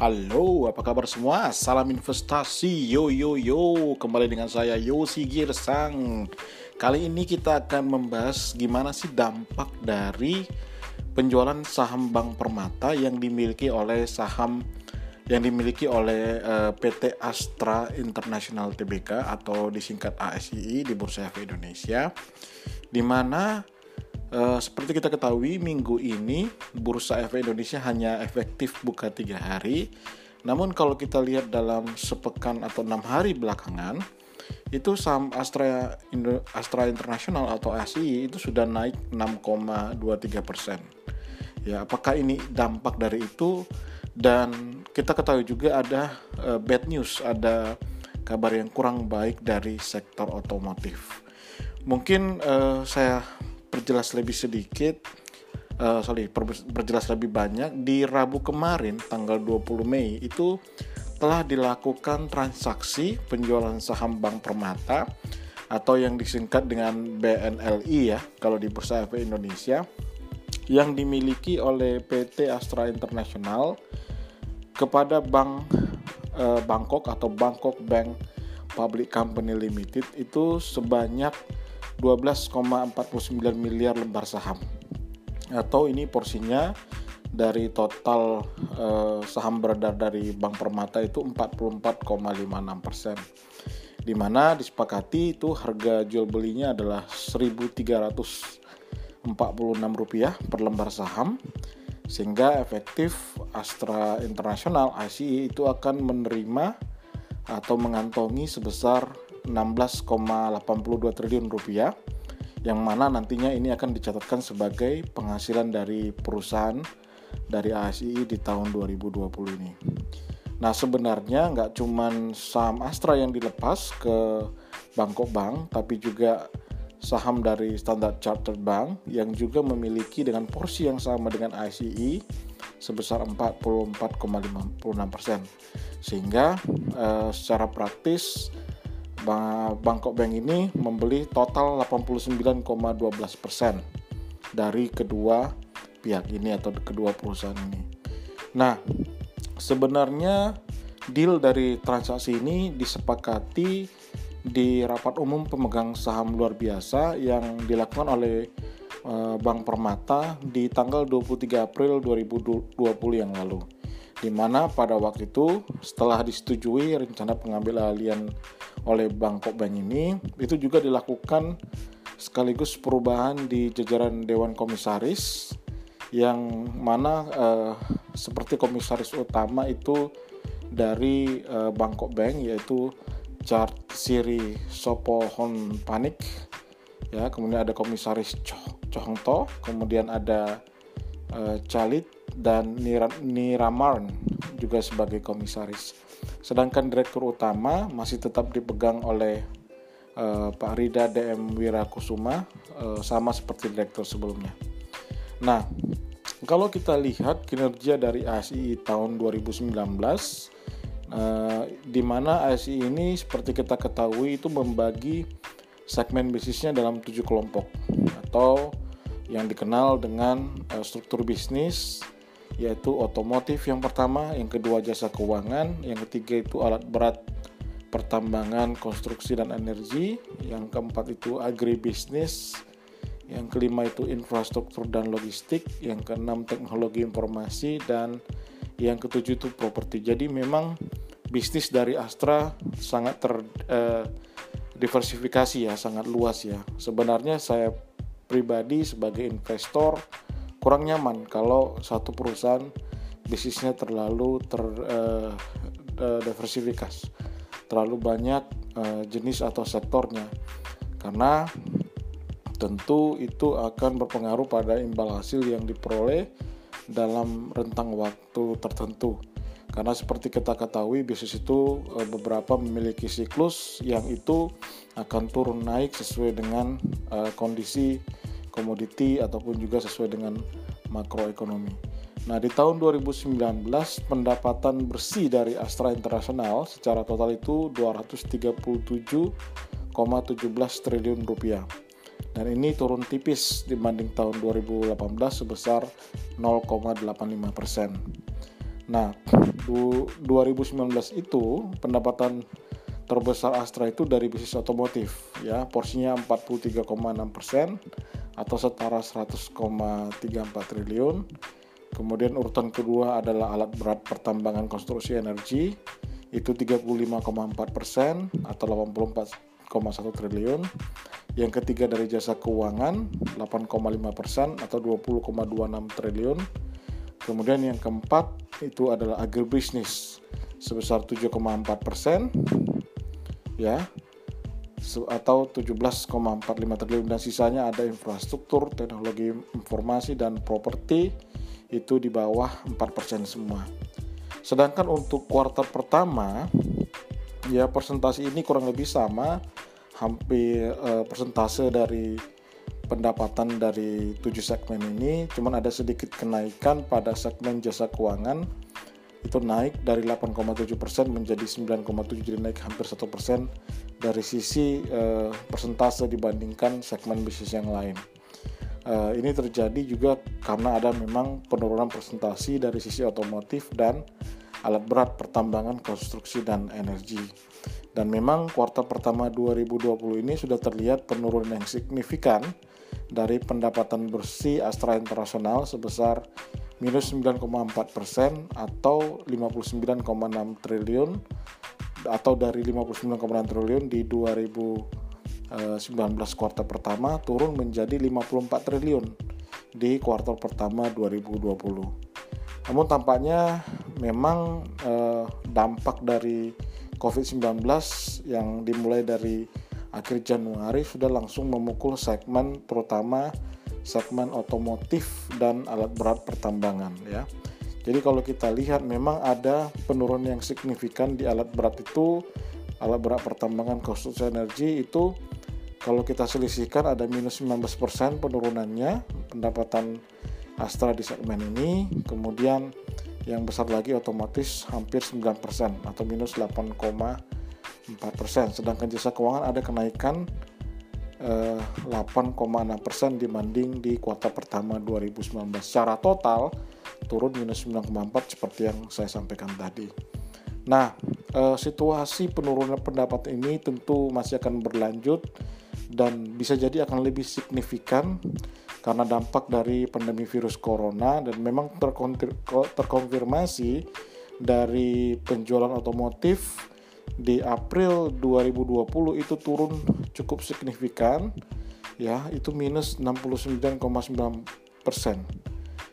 Halo, apa kabar semua? Salam investasi, yo yo yo. Kembali dengan saya Yosi Girsang. Kali ini kita akan membahas gimana sih dampak dari penjualan saham Bank Permata yang dimiliki oleh saham yang dimiliki oleh eh, PT Astra International Tbk atau disingkat ASI di Bursa Efek Indonesia, di mana Uh, seperti kita ketahui minggu ini bursa efek Indonesia hanya efektif buka tiga hari. Namun kalau kita lihat dalam sepekan atau enam hari belakangan itu saham Astra Indo, Astra International atau ASI itu sudah naik 6,23 persen. Ya, apakah ini dampak dari itu? Dan kita ketahui juga ada uh, bad news, ada kabar yang kurang baik dari sektor otomotif. Mungkin uh, saya perjelas lebih sedikit uh, sorry perjelas lebih banyak di Rabu kemarin tanggal 20 Mei itu telah dilakukan transaksi penjualan saham Bank Permata atau yang disingkat dengan BNLI ya kalau di Bursa Efek Indonesia yang dimiliki oleh PT Astra International kepada Bank uh, Bangkok atau Bangkok Bank Public Company Limited itu sebanyak 12,49 miliar lembar saham. Atau ini porsinya dari total eh, saham beredar dari Bank Permata itu 44,56 persen. Di mana disepakati itu harga jual belinya adalah 1.346 rupiah per lembar saham sehingga efektif Astra International ICE itu akan menerima atau mengantongi sebesar 16,82 triliun rupiah yang mana nantinya ini akan dicatatkan sebagai penghasilan dari perusahaan dari ASI di tahun 2020 ini. Nah sebenarnya nggak cuma saham Astra yang dilepas ke Bangkok Bank, tapi juga saham dari Standard Chartered Bank yang juga memiliki dengan porsi yang sama dengan ASI sebesar 44,56 persen. Sehingga eh, secara praktis Bangkok Bank ini membeli total 89,12% dari kedua pihak ini atau kedua perusahaan ini. Nah, sebenarnya deal dari transaksi ini disepakati di rapat umum pemegang saham luar biasa yang dilakukan oleh eh, Bank Permata di tanggal 23 April 2020 yang lalu. Di mana pada waktu itu setelah disetujui rencana pengambil alian oleh Bangkok Bank ini itu juga dilakukan sekaligus perubahan di jajaran Dewan Komisaris yang mana eh, seperti komisaris utama itu dari eh, Bangkok Bank yaitu Chart Siri Sopohon Panik ya. Kemudian ada komisaris Cho To kemudian ada eh, Chalit dan Niramarn juga sebagai komisaris Sedangkan direktur utama masih tetap dipegang oleh uh, Pak Rida DM Wirakusuma uh, sama seperti direktur sebelumnya. Nah, kalau kita lihat kinerja dari ASI tahun 2019 uh, di mana ASI ini seperti kita ketahui itu membagi segmen bisnisnya dalam tujuh kelompok atau yang dikenal dengan struktur bisnis yaitu otomotif yang pertama, yang kedua jasa keuangan, yang ketiga itu alat berat pertambangan, konstruksi dan energi, yang keempat itu agribisnis, yang kelima itu infrastruktur dan logistik, yang keenam teknologi informasi dan yang ketujuh itu properti. Jadi memang bisnis dari Astra sangat ter eh, diversifikasi ya, sangat luas ya. Sebenarnya saya pribadi sebagai investor kurang nyaman kalau satu perusahaan bisnisnya terlalu ter uh, diversifikas terlalu banyak uh, jenis atau sektornya. Karena tentu itu akan berpengaruh pada imbal hasil yang diperoleh dalam rentang waktu tertentu. Karena seperti kita ketahui bisnis itu uh, beberapa memiliki siklus yang itu akan turun naik sesuai dengan uh, kondisi komoditi ataupun juga sesuai dengan makroekonomi. Nah, di tahun 2019 pendapatan bersih dari Astra International secara total itu 237,17 triliun rupiah. Dan ini turun tipis dibanding tahun 2018 sebesar 0,85 persen. Nah, 2019 itu pendapatan terbesar Astra itu dari bisnis otomotif ya porsinya 43,6 persen atau setara 100,34 triliun. Kemudian urutan kedua adalah alat berat pertambangan konstruksi energi. Itu 35,4 persen atau 84,1 triliun. Yang ketiga dari jasa keuangan 8,5 persen atau 20,26 triliun. Kemudian yang keempat itu adalah agribisnis sebesar 7,4 persen. Ya atau 17,45 triliun. Dan sisanya ada infrastruktur, teknologi informasi dan properti itu di bawah 4% semua. Sedangkan untuk kuartal pertama ya persentase ini kurang lebih sama. Hampir uh, persentase dari pendapatan dari tujuh segmen ini. Cuman ada sedikit kenaikan pada segmen jasa keuangan itu naik dari 8,7% menjadi 9,7 jadi naik hampir satu persen dari sisi uh, persentase dibandingkan segmen bisnis yang lain. Uh, ini terjadi juga karena ada memang penurunan presentasi dari sisi otomotif dan alat berat pertambangan konstruksi dan energi. Dan memang kuartal pertama 2020 ini sudah terlihat penurunan yang signifikan dari pendapatan bersih Astra Internasional sebesar minus 9,4 persen atau 59,6 triliun atau dari 59,6 triliun di 2019 kuartal pertama turun menjadi 54 triliun di kuartal pertama 2020. Namun tampaknya memang eh, dampak dari COVID-19 yang dimulai dari akhir Januari sudah langsung memukul segmen terutama segmen otomotif dan alat berat pertambangan ya. Jadi kalau kita lihat memang ada penurunan yang signifikan di alat berat itu alat berat pertambangan konstruksi energi itu kalau kita selisihkan ada minus 19% penurunannya pendapatan Astra di segmen ini kemudian yang besar lagi otomatis hampir 9% atau minus 8,4%. Sedangkan jasa keuangan ada kenaikan eh, 8,6% dibanding di kuartal pertama 2019. Secara total turun minus 9,4 seperti yang saya sampaikan tadi. Nah, eh, situasi penurunan pendapat ini tentu masih akan berlanjut dan bisa jadi akan lebih signifikan karena dampak dari pandemi virus corona dan memang terkonfirmasi dari penjualan otomotif di April 2020 itu turun cukup signifikan ya itu minus 69,9 persen.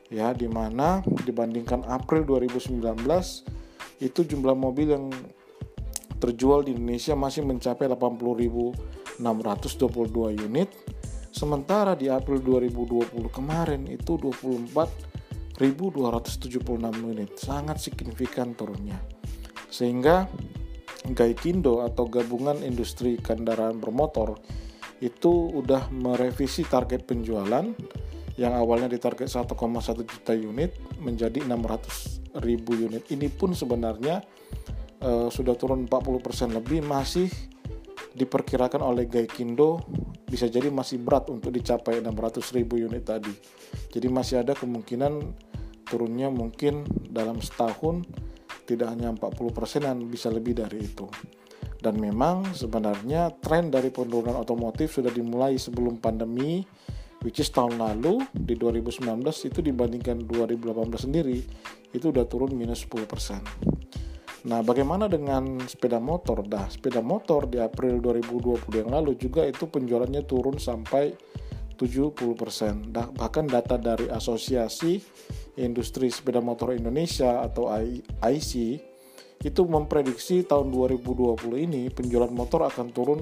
Ya di mana dibandingkan April 2019 itu jumlah mobil yang terjual di Indonesia masih mencapai 80.622 unit. Sementara di April 2020 kemarin itu 24.276 unit, sangat signifikan turunnya. Sehingga Gaikindo atau gabungan industri kendaraan bermotor itu udah merevisi target penjualan yang awalnya ditarget 1,1 juta unit menjadi 600 ribu unit. Ini pun sebenarnya uh, sudah turun 40% lebih masih diperkirakan oleh Gaikindo bisa jadi masih berat untuk dicapai 600 ribu unit tadi. Jadi masih ada kemungkinan turunnya mungkin dalam setahun tidak hanya 40 persenan bisa lebih dari itu. Dan memang sebenarnya tren dari penurunan otomotif sudah dimulai sebelum pandemi which is tahun lalu di 2019 itu dibandingkan 2018 sendiri itu udah turun minus 10 persen. Nah, bagaimana dengan sepeda motor? Dah, sepeda motor di April 2020 yang lalu juga itu penjualannya turun sampai 70%. Dah, bahkan data dari Asosiasi Industri Sepeda Motor Indonesia atau IC itu memprediksi tahun 2020 ini penjualan motor akan turun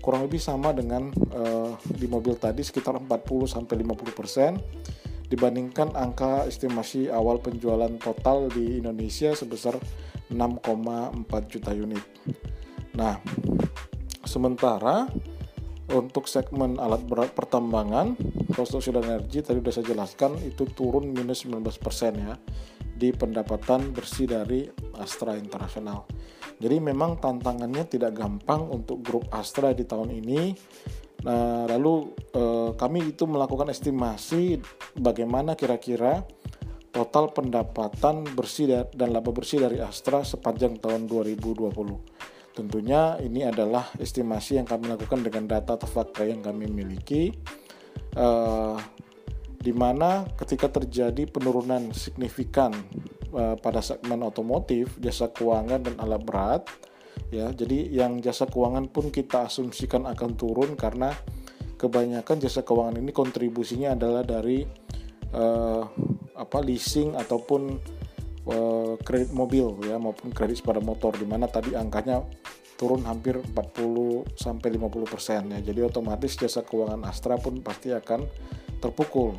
kurang lebih sama dengan uh, di mobil tadi sekitar 40 sampai 50% dibandingkan angka estimasi awal penjualan total di Indonesia sebesar 6,4 juta unit. Nah, sementara untuk segmen alat berat pertambangan, konstruksi dan energi tadi sudah saya jelaskan itu turun minus 19% ya di pendapatan bersih dari Astra Internasional. Jadi memang tantangannya tidak gampang untuk grup Astra di tahun ini. Nah, lalu eh, kami itu melakukan estimasi bagaimana kira-kira total pendapatan bersih dan laba bersih dari Astra sepanjang tahun 2020. Tentunya ini adalah estimasi yang kami lakukan dengan data atau fakta yang kami miliki, uh, di mana ketika terjadi penurunan signifikan uh, pada segmen otomotif, jasa keuangan dan alat berat, ya, jadi yang jasa keuangan pun kita asumsikan akan turun karena kebanyakan jasa keuangan ini kontribusinya adalah dari uh, apa leasing ataupun uh, kredit mobil ya maupun kredit sepeda motor di mana tadi angkanya turun hampir 40 sampai 50 persen ya. Jadi otomatis jasa keuangan Astra pun pasti akan terpukul.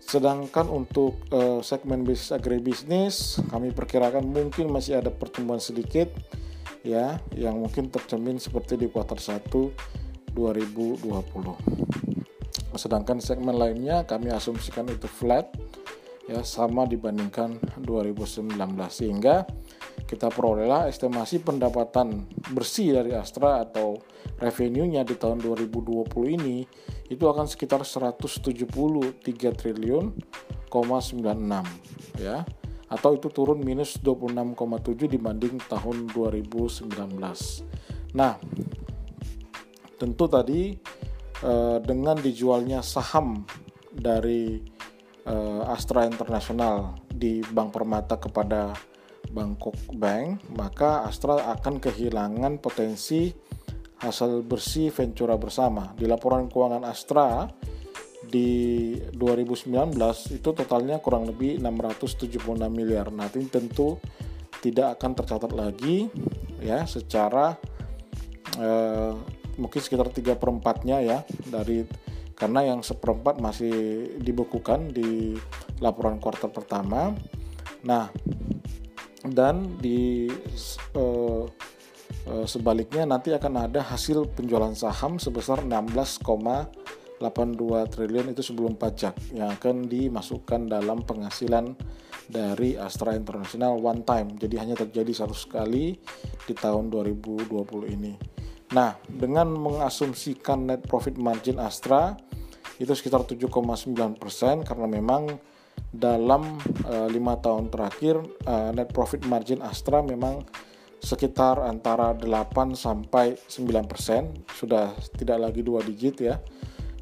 Sedangkan untuk uh, segmen bisnis agribisnis kami perkirakan mungkin masih ada pertumbuhan sedikit ya yang mungkin tercermin seperti di kuartal 1 2020 sedangkan segmen lainnya kami asumsikan itu flat ya sama dibandingkan 2019 sehingga kita perolehlah estimasi pendapatan bersih dari Astra atau revenue-nya di tahun 2020 ini itu akan sekitar 173 triliun, 96 ya atau itu turun minus 26,7 dibanding tahun 2019. Nah, tentu tadi Eh, dengan dijualnya saham dari uh, Astra Internasional di Bank Permata kepada Bangkok Bank, maka Astra akan kehilangan potensi hasil bersih Ventura bersama. Di laporan keuangan Astra di 2019 itu totalnya kurang lebih 676 miliar. Ini tentu tidak akan tercatat lagi ya secara eh, mungkin sekitar tiga perempatnya ya dari karena yang seperempat masih dibukukan di laporan kuartal pertama. Nah, dan di uh, uh, sebaliknya nanti akan ada hasil penjualan saham sebesar 16,82 triliun itu sebelum pajak yang akan dimasukkan dalam penghasilan dari Astra International one time. Jadi hanya terjadi satu sekali di tahun 2020 ini. Nah, dengan mengasumsikan net profit margin Astra itu sekitar 7,9% karena memang dalam eh, lima tahun terakhir uh, net profit margin Astra memang sekitar antara 8 sampai 9% sudah tidak lagi dua digit ya.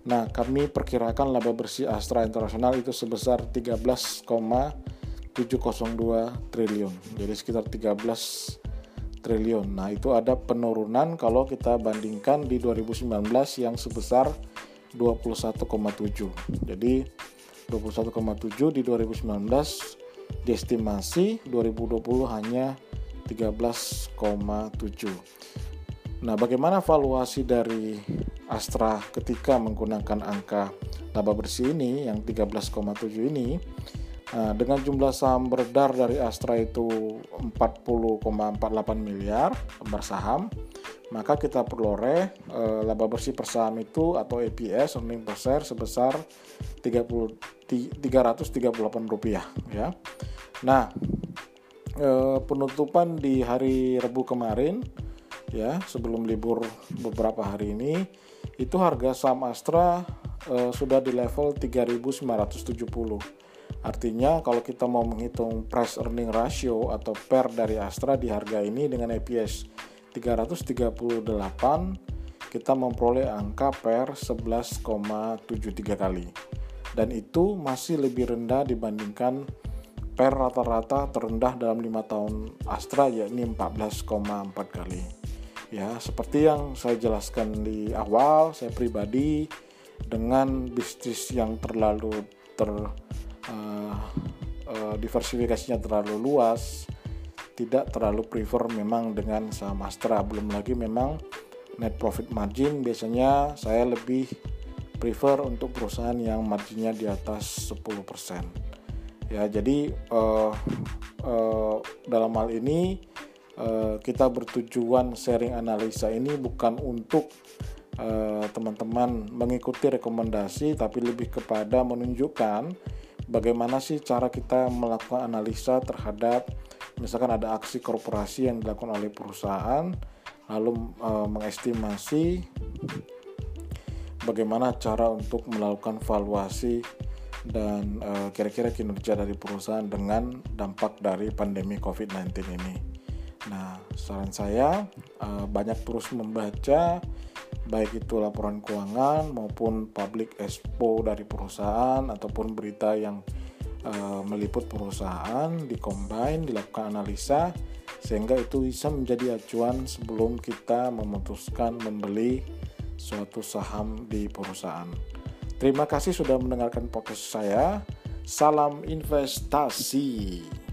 Nah, kami perkirakan laba bersih Astra Internasional itu sebesar 13,702 triliun. Jadi sekitar 13 triliun. Nah, itu ada penurunan kalau kita bandingkan di 2019 yang sebesar 21,7. Jadi 21,7 di 2019 diestimasi 2020 hanya 13,7. Nah, bagaimana valuasi dari Astra ketika menggunakan angka laba bersih ini yang 13,7 ini? Nah, dengan jumlah saham beredar dari Astra itu 40,48 miliar lembar saham, maka kita peroleh e, laba bersih per saham itu atau EPS earning per share sebesar 30, 338 rupiah ya. Nah, e, penutupan di hari Rabu kemarin ya sebelum libur beberapa hari ini itu harga saham Astra e, sudah di level 3970 Artinya kalau kita mau menghitung price earning ratio atau PER dari Astra di harga ini dengan EPS 338 kita memperoleh angka PER 11,73 kali. Dan itu masih lebih rendah dibandingkan PER rata-rata terendah dalam lima tahun Astra yakni 14,4 kali. Ya, seperti yang saya jelaskan di awal, saya pribadi dengan bisnis yang terlalu ter uh, uh, diversifikasinya terlalu luas tidak terlalu prefer memang dengan saham Astra belum lagi memang net profit margin biasanya saya lebih prefer untuk perusahaan yang marginnya di atas 10% ya jadi uh, uh, dalam hal ini uh, kita bertujuan sharing analisa ini bukan untuk teman-teman uh, mengikuti rekomendasi tapi lebih kepada menunjukkan bagaimana sih cara kita melakukan analisa terhadap misalkan ada aksi korporasi yang dilakukan oleh perusahaan lalu e, mengestimasi bagaimana cara untuk melakukan valuasi dan uh, kira-kira kinerja dari perusahaan dengan dampak dari pandemi COVID-19 ini. Nah, saran saya uh, banyak terus membaca baik itu laporan keuangan maupun public expo dari perusahaan ataupun berita yang uh, meliput perusahaan dikombin dilakukan analisa sehingga itu bisa menjadi acuan sebelum kita memutuskan membeli suatu saham di perusahaan. Terima kasih sudah mendengarkan podcast saya. Salam investasi.